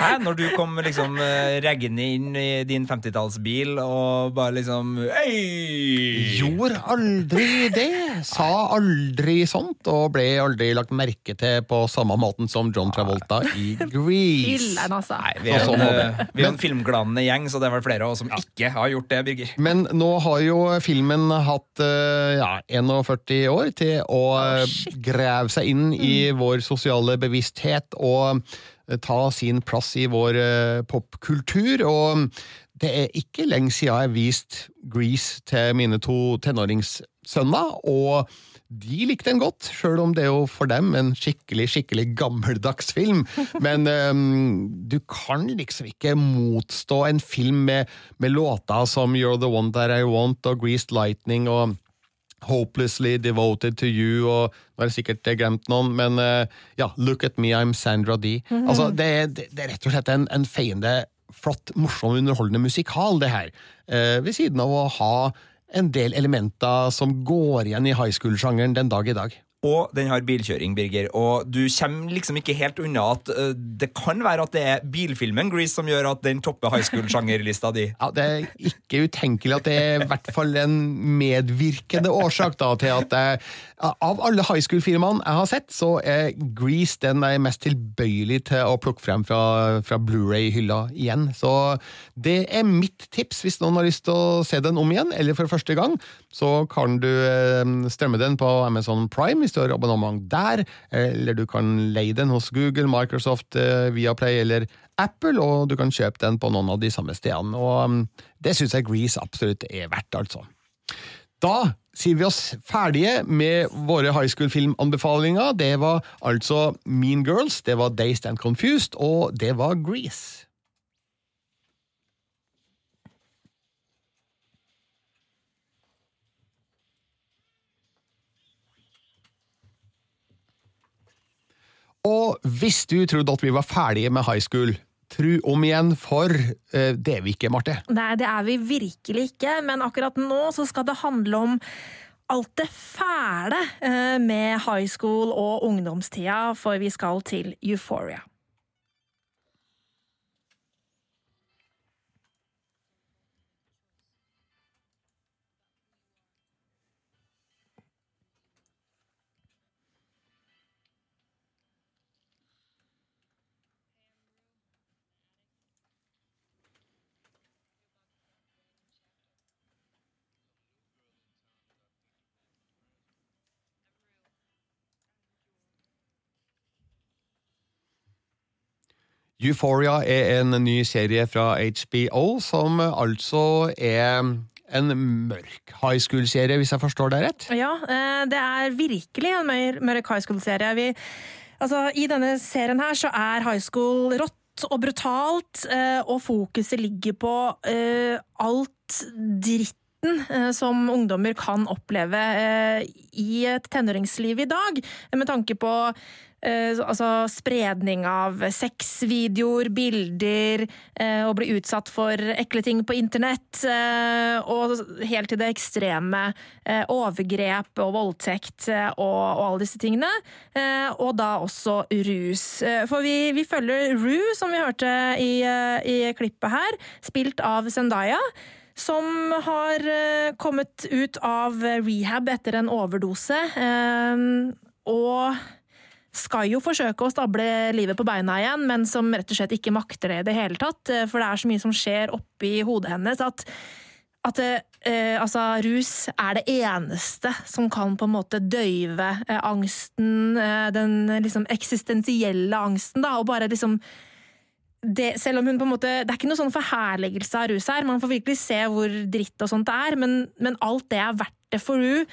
Hæ? Når du kom liksom eh, reggende inn i din 50-tallsbil og bare liksom Hei! Gjorde aldri det. Sa aldri sånt, og ble aldri lagt merke til på samme måten som John Travolta i Grease. Altså. Nei, vi er en, sånn eh, vi er en filmgladende gjeng, så det er vel flere av oss som ikke har gjort det, Birger. Men nå har jo filmen hatt eh, ja, 41 år til å oh, grave seg inn i vår sosiale bevissthet og eh, ta sin plass i vår eh, popkultur. Og det er ikke lenge siden jeg viste Grease til mine to tenåringssønner. og de likte den godt, sjøl om det er jo for dem en skikkelig skikkelig gammeldags film. Men um, du kan liksom ikke motstå en film med, med låter som You're the One That I Want og Greased Lightning og Hopelessly Devoted to You, og nå har jeg sikkert glemt noen, men eh, ja, Look at Me, I'm Sandra D. Altså, det, det, det er rett og slett en, en feiende, flott, morsom, underholdende musikal, det her. Eh, ved siden av å ha en del elementer som går igjen i high school-sjangeren den dag i dag. Og den har bilkjøring, Birger. Og du kommer liksom ikke helt unna at uh, det kan være at det er bilfilmen Grease som gjør at den topper high school-sjangerlista di. Ja, Det er ikke utenkelig at det er i hvert fall en medvirkende årsak da, til at jeg, av alle high school-filmene jeg har sett, så er Grease den jeg er mest tilbøyelig til å plukke frem fra, fra Blu-ray-hylla igjen. Så det er mitt tips hvis noen har lyst til å se den om igjen, eller for første gang. Så kan du eh, strømme den på Amazon Prime hvis du har abonnement der, eller du kan leie den hos Google, Microsoft, eh, Viaplay eller Apple, og du kan kjøpe den på noen av de samme stedene. Og um, det syns jeg Grease absolutt er verdt, altså. Da sier vi oss ferdige med våre high school-filmanbefalinger. Det var altså Mean Girls, det var Dazed and Confused, og det var Grease. Og hvis du trodde at vi var ferdige med high school, tru om igjen, for eh, det er vi ikke, Marte. Nei, det er vi virkelig ikke, men akkurat nå så skal det handle om alt det fæle eh, med high school og ungdomstida, for vi skal til Euphoria. Euphoria er en ny serie fra HBO, som altså er en mørk high school-serie, hvis jeg forstår det rett? Ja, eh, det er virkelig en mørk high school-serie. Altså, I denne serien her så er high school rått og brutalt, eh, og fokuset ligger på eh, alt dritten eh, som ungdommer kan oppleve i et tenåringsliv i dag, med tanke på altså spredning av sexvideoer, bilder, eh, å bli utsatt for ekle ting på internett, eh, og helt til det ekstreme eh, overgrep og voldtekt eh, og, og alle disse tingene. Eh, og da også rus. Eh, for vi, vi følger Rue, som vi hørte i, eh, i klippet her, spilt av Zendaya. Som har eh, kommet ut av rehab etter en overdose. eh, og skal jo forsøke å stable livet på beina igjen, men som rett og slett ikke makter det i det hele tatt. eh, For det er så mye som skjer oppi hodet hennes at, at eh, altså, rus er det eneste som kan på en måte døyve eh, angsten, eh, den liksom eksistensielle angsten, da, og bare liksom det, selv om hun på en måte, Det er ikke noe sånn forherligelse av rus her, man får virkelig se hvor dritt og sånt det er, men, men alt det er verdt hjerte for du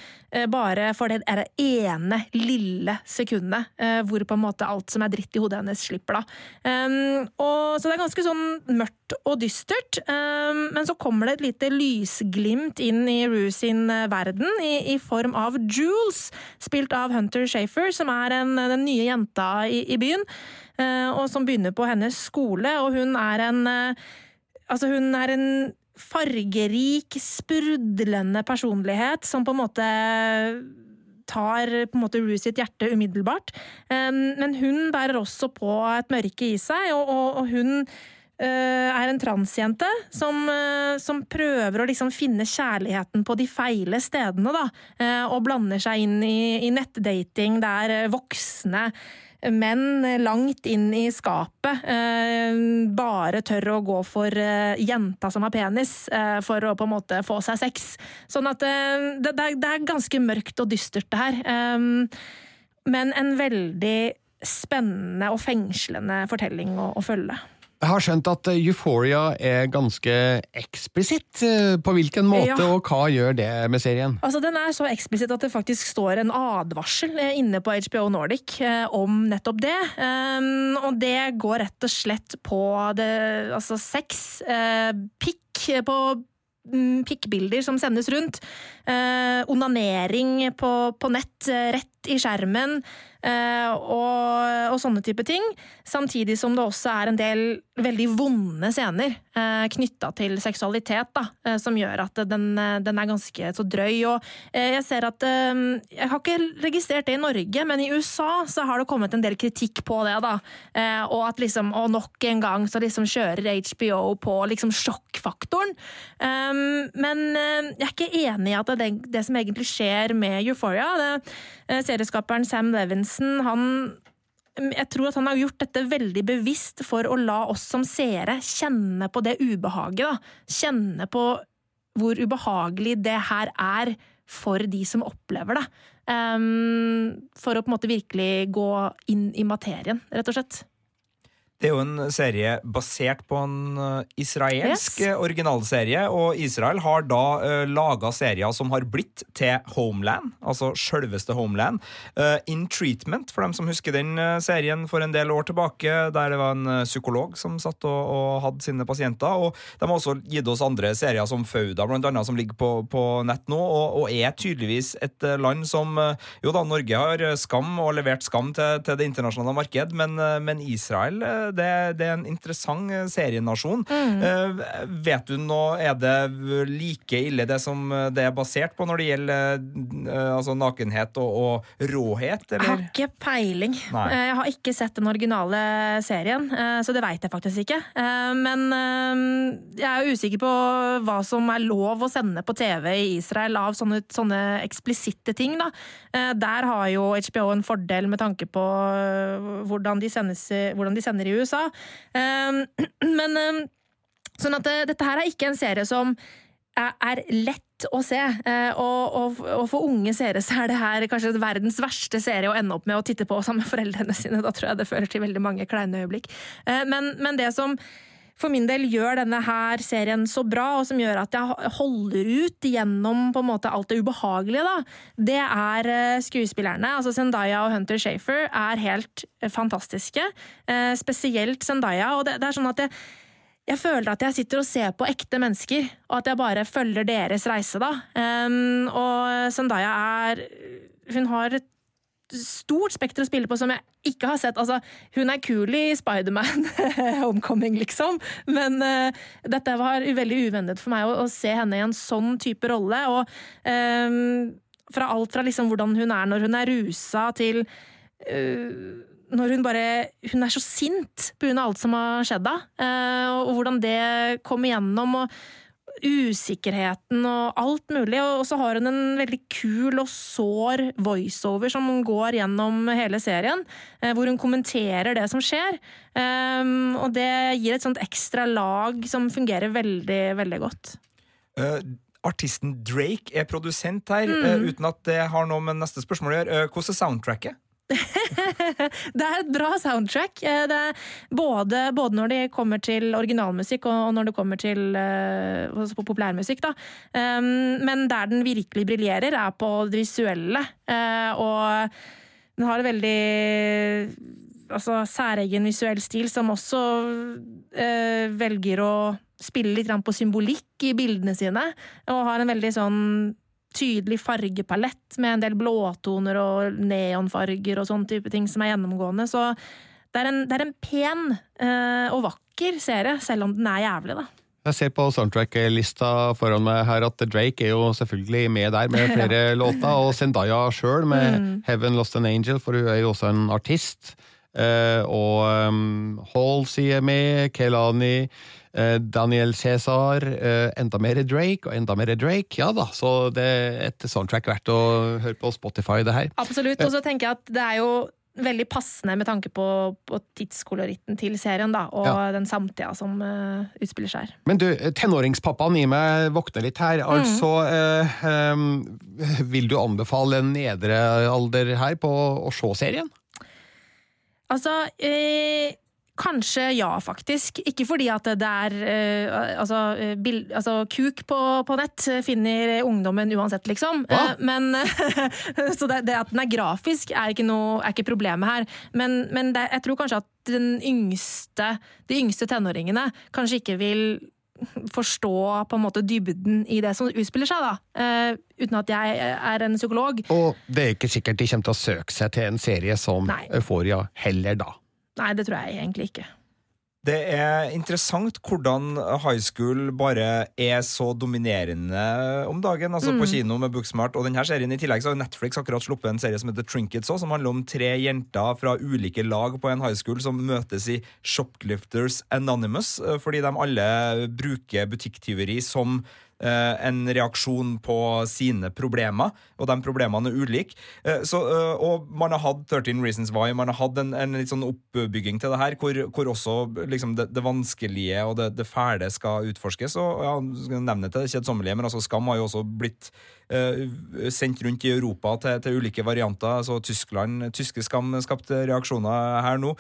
bare for det er det ene lille sekundet hvor på en måte alt som er dritt i hodet hennes, slipper. da. Um, og, så det er ganske sånn mørkt og dystert. Um, men så kommer det et lite lysglimt inn i Rue sin verden, i, i form av Jules, spilt av Hunter Shafer, som er en, den nye jenta i, i byen. Og som begynner på hennes skole, og hun er en Altså, hun er en fargerik, sprudlende personlighet som på en måte tar på en måte Rue sitt hjerte umiddelbart. Men hun bærer også på et mørke i seg, og, og, og hun eh, er en transjente som, eh, som, prøver å liksom finne kjærligheten på de feile stedene, da. Eh, og blander seg inn i, i nettdating der voksne menn langt inn i skapet eh, bare tør å gå for eh, jenta som har penis, eh, for å på en måte få seg sex. Sånn at det, er ganske mørkt og dystert, det her. Men en veldig spennende og fengslende fortelling å følge. Jeg har skjønt at eh, Euphoria er ganske eksplisitt. Eh, på hvilken måte, ja. og hva gjør det med serien? Altså, Den er så eksplisitt at det faktisk står en advarsel eh, inne på HBO Nordic om nettopp det. Um, og det går rett og slett på det, altså sex, pikk på mm, pikkbilder som sendes rundt. Onanering på, på nett, rett i skjermen. Uh, og, og, sånne type ting. Samtidig som det også er en del veldig vonde scener eh, knytta til seksualitet, da, uh, som gjør at den, den, er ganske så drøy. Og jeg ser at Jeg har ikke registrert det i Norge, men i USA så har det kommet en del kritikk på det. da, Og at liksom, og nok en gang så liksom kjører HBO på liksom sjokkfaktoren. Um, men jeg er ikke enig i at det, det som egentlig skjer med Euphoria det, Serieskaperen Sam Levinson han jeg tror at han har gjort dette veldig bevisst for å la oss som seere kjenne på det ubehaget. Da. Kjenne på hvor ubehagelig det her er for de som opplever det. Um, for å på en måte virkelig gå inn i materien, rett og slett. Det er jo en serie basert på en eh, israelsk yes. Eh, originalserie, og Israel har da uh, eh, laga serier som har blitt til Homeland, altså sjølveste Homeland. Uh, In Treatment, for dem som husker den serien for en del år tilbake, der det var en psykolog som satt og, og, hadde sine pasienter. Og de har også gitt oss andre serier som Fauda, blant annet, som ligger på, på nett nå, og, og, er tydeligvis et land som Jo da, Norge har skam og levert skam til, til det internasjonale marked, men, men Israel det, det, er en interessant eh, serienasjon. Mm. Uh, vet du nå, er det like ille det som det er basert på når det gjelder altså nakenhet og, og råhet, eller? Jeg har ikke peiling. Nei. Jeg har ikke sett den originale serien, så det veit jeg faktisk ikke. Men jeg er usikker på hva som er lov å sende på TV i Israel av sånne, sånne eksplisitte ting. Da. Der har jo HBO en fordel med tanke på hvordan de, sendes, hvordan de sender i USA. Ehm, men ehm, Sånn at eh, dette her er ikke en serie som er lett å se. Eh, og, og, og, for unge seere så er det her kanskje verdens verste serie å ende opp med å titte på sammen med foreldrene sine. Da tror jeg det fører til veldig mange kleine øyeblikk. Eh, men, men det som for min del gjør denne her serien så bra, og som gjør at jeg holder ut gjennom på en måte alt det ubehagelige, da, det er eh, skuespillerne. Altså Zendaya og Hunter Shafer er helt eh, fantastiske. Eh, spesielt Zendaya. Og det, det er sånn at jeg, jeg føler at jeg sitter og ser på ekte mennesker, og at jeg bare følger deres reise, da. Um, og Zendaya er Hun har et stort spekter å spille på som jeg ikke har sett. Altså, hun er kul i Spiderman Homecoming, liksom, men uh, dette var veldig uventet for meg å, å, se henne i en sånn type rolle. Og um, fra alt fra liksom hvordan hun er når hun er rusa, til uh, når hun bare Hun er så sint pga. alt som har skjedd da, og hvordan det kom igjennom. og usikkerheten og alt mulig. Og så har hun en veldig kul og sår voiceover som hun går gjennom hele serien, eh, hvor hun kommenterer det som skjer. Ehm, og det gir et sånt ekstra lag som fungerer veldig, veldig godt. Uh, artisten Drake er produsent her, mm. uh, uten at det har noe med neste spørsmål å gjøre. Uh, hvordan er soundtracket? det er et bra soundtrack. Eh, både, både, når det kommer til originalmusikk og når det kommer til uh, populærmusikk. Da. Um, men der den virkelig briljerer, er på det visuelle. Uh, og den har en veldig altså, særegen visuell stil, som også uh, velger å spille litt på symbolikk i bildene sine, og har en veldig sånn tydelig fargepalett med en del blåtoner og neonfarger og sånn type ting som er gjennomgående. Så det er en, det er en pen uh, og vakker serie, selv om den er jævlig, da. Jeg ser på soundtrack-lista foran meg her at Drake er jo selvfølgelig med der med flere ja. låter, og Zendaya sjøl med mm. 'Heaven Lost an Angel', for hun er jo også en artist. Uh, og um, Halsey er med, Kelani Eh, Daniel Cæsar, eh, enda mer Drake og enda mer Drake. Ja da, så det er et soundtrack verdt å høre på Spotify, det her. Absolutt. Og så tenker jeg at det er jo veldig passende med tanke på, på tidskoloritten til serien, da, og ja. den samtida som uh, utspiller seg her. Men du, tenåringspappaen i meg våkner litt her. Mm. Altså, uh, um, vil du anbefale en nedre alder her på å se serien? Altså uh, Kanskje ja, faktisk. Ikke fordi at det er uh, altså, eh, bild, altså, kuk på, på, nett finner ungdommen uansett, liksom. Uh, men Så det, det, at den er grafisk, er ikke, noe, er ikke problemet her. Men, men det, jeg tror kanskje at den yngste, de yngste tenåringene kanskje ikke vil forstå på en måte dybden i det som utspiller seg, da. Uh, uten at jeg er en psykolog. Og det er ikke sikkert de kommer til å søke seg til en serie som Nei. Euphoria heller, da. Nei, det tror jeg egentlig ikke. Det er interessant hvordan high school bare er så dominerende om dagen. altså mm. På kino med Booksmart. Og denne serien I tillegg så har Netflix akkurat sluppet en serie som heter Trinkets, også, som handler om tre jenter fra ulike lag på en high school som møtes i Shoplifters Anonymous, eh, fordi de alle bruker butikktyveri som en reaksjon på sine problemer, og de problemene er ulike. Eh, så, eh, og man har hatt 13 Reasons Why, man har hatt en, en litt sånn oppbygging til det her, hvor, hvor også liksom, det, det, vanskelige og det, det fæle skal utforskes. Og ja, skal nevne til det kjedsommelige, men altså Skam har jo også blitt sendt rundt i Europa til, til, ulike varianter. altså Tyskland, Tyske Skam skapte reaksjoner her nå.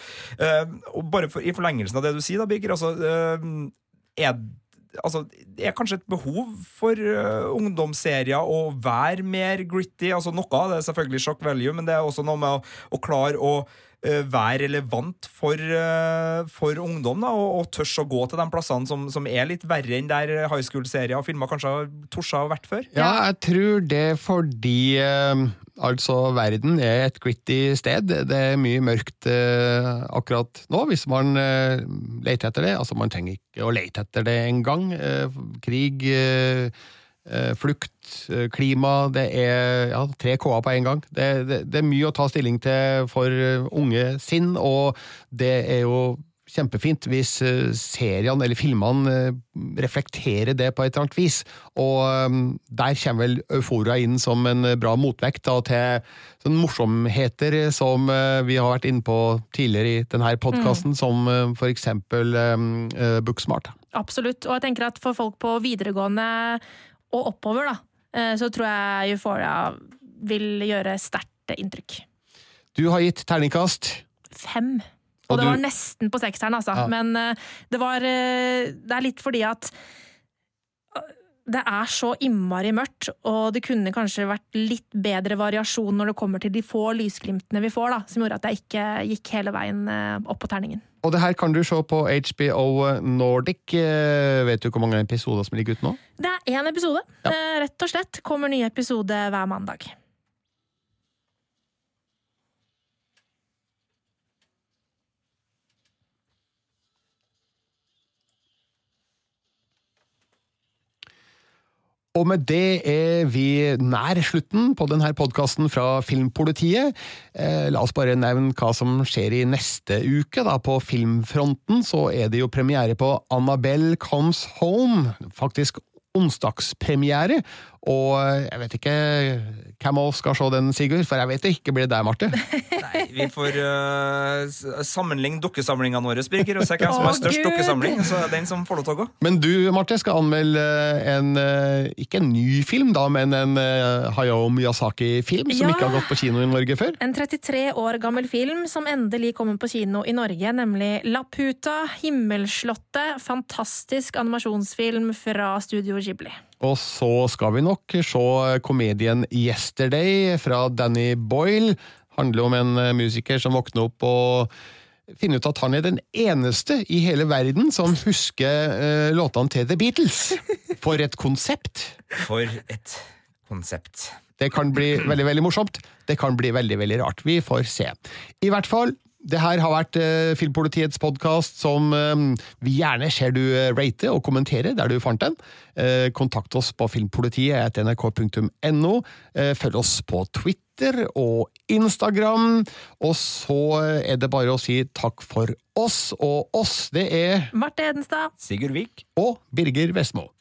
Og bare for, I forlengelsen av det du sier, da, Birger, altså, er altså, det er kanskje et behov for uh, ungdomsserier å være mer gritty. altså Noe av det er selvfølgelig shock value, men det er også noe med å, å klare å være relevant for, uh, for ungdom, da, og, og tørs å gå til de plassene som, som er litt verre enn der high school-serier og filmer kanskje har torsa vært før. Ja, jeg tror det fordi Altså, verden er et gritty sted. Det er mye mørkt eh, akkurat nå, hvis man eh, leter etter det. Altså, man trenger ikke å lete etter det engang. Eh, krig, eh, eh flukt, eh, klima Det er ja, tre K-er på en gang. Det, det, det, er mye å ta stilling til for unge sinn, og det er jo kjempefint hvis eh, seriene eller filmene eh, reflekterer det på et eller annet vis. Og eh, der kommer vel Eufora inn som en bra motvekt da, til morsomheter som vi har vært inne på tidligere i denne podkasten, mm. som for eksempel um, Booksmart. Absolutt, og jeg tenker at for folk på videregående og oppover, da, så tror jeg Euphoria vil gjøre sterkt inntrykk. Du har gitt terningkast Fem. Og, og det var nesten på sekseren, altså. Ja. Men uh, det var uh, Det er litt fordi at det er så innmari mørkt, og det kunne kanskje vært litt bedre variasjon når det kommer til de få lysglimtene vi får, da, som gjorde at jeg ikke gikk hele veien opp på terningen. Og det her kan du se på HBO Nordic. Vet du hvor mange episoder som ligger ute nå? Det er én episode. Ja. Rett og slett. Kommer ny episode hver mandag. Og med det er vi nær slutten på denne podkasten fra Filmpolitiet. Eh, la oss bare nevne hva som skjer i neste uke. Da. På filmfronten så er det jo premiere på Annabelle Comes Home. Faktisk onsdagspremiere. Og jeg vet ikke hvem av oss skal se den, Sigurd, for jeg vet det ikke blir det deg, Marte. Nei, vi får uh, sammenligne dukkesamlingene våre, Birger, og se hvem som har størst Gud. dukkesamling. Så er det den som får lov til å gå. Men du, Marte, skal anmelde en eh, ikke en ny film, da, men en uh, Hayao Miyazaki-film som Ja. ikke har gått på kino i Norge før. En 33 år gammel film som endelig kommer på kino i Norge, nemlig Laputa, Himmelslottet. Fantastisk animasjonsfilm fra Studio Ghibli. Og så skal vi nok se komedien Yesterday fra Danny Boyle. Handler om en eh, musiker som våkner opp og finner ut at han er den eneste i hele verden som husker eh, låtene til The Beatles. For et konsept! For et konsept. Det kan bli veldig veldig morsomt. Det kan bli veldig veldig rart. Vi får se. I hvert fall, det her har vært eh, Filmpolitiets podkast som eh, vi gjerne ser du eh, rate og kommentere der du fant den. Eh, kontakt oss på filmpolitiet.nrk.no. nrk.no. følg oss på Twitter og Instagram. Og så er det bare å si takk for oss, og oss, det er Marte Hedenstad. Sigurd Vik. og Birger Vestmo.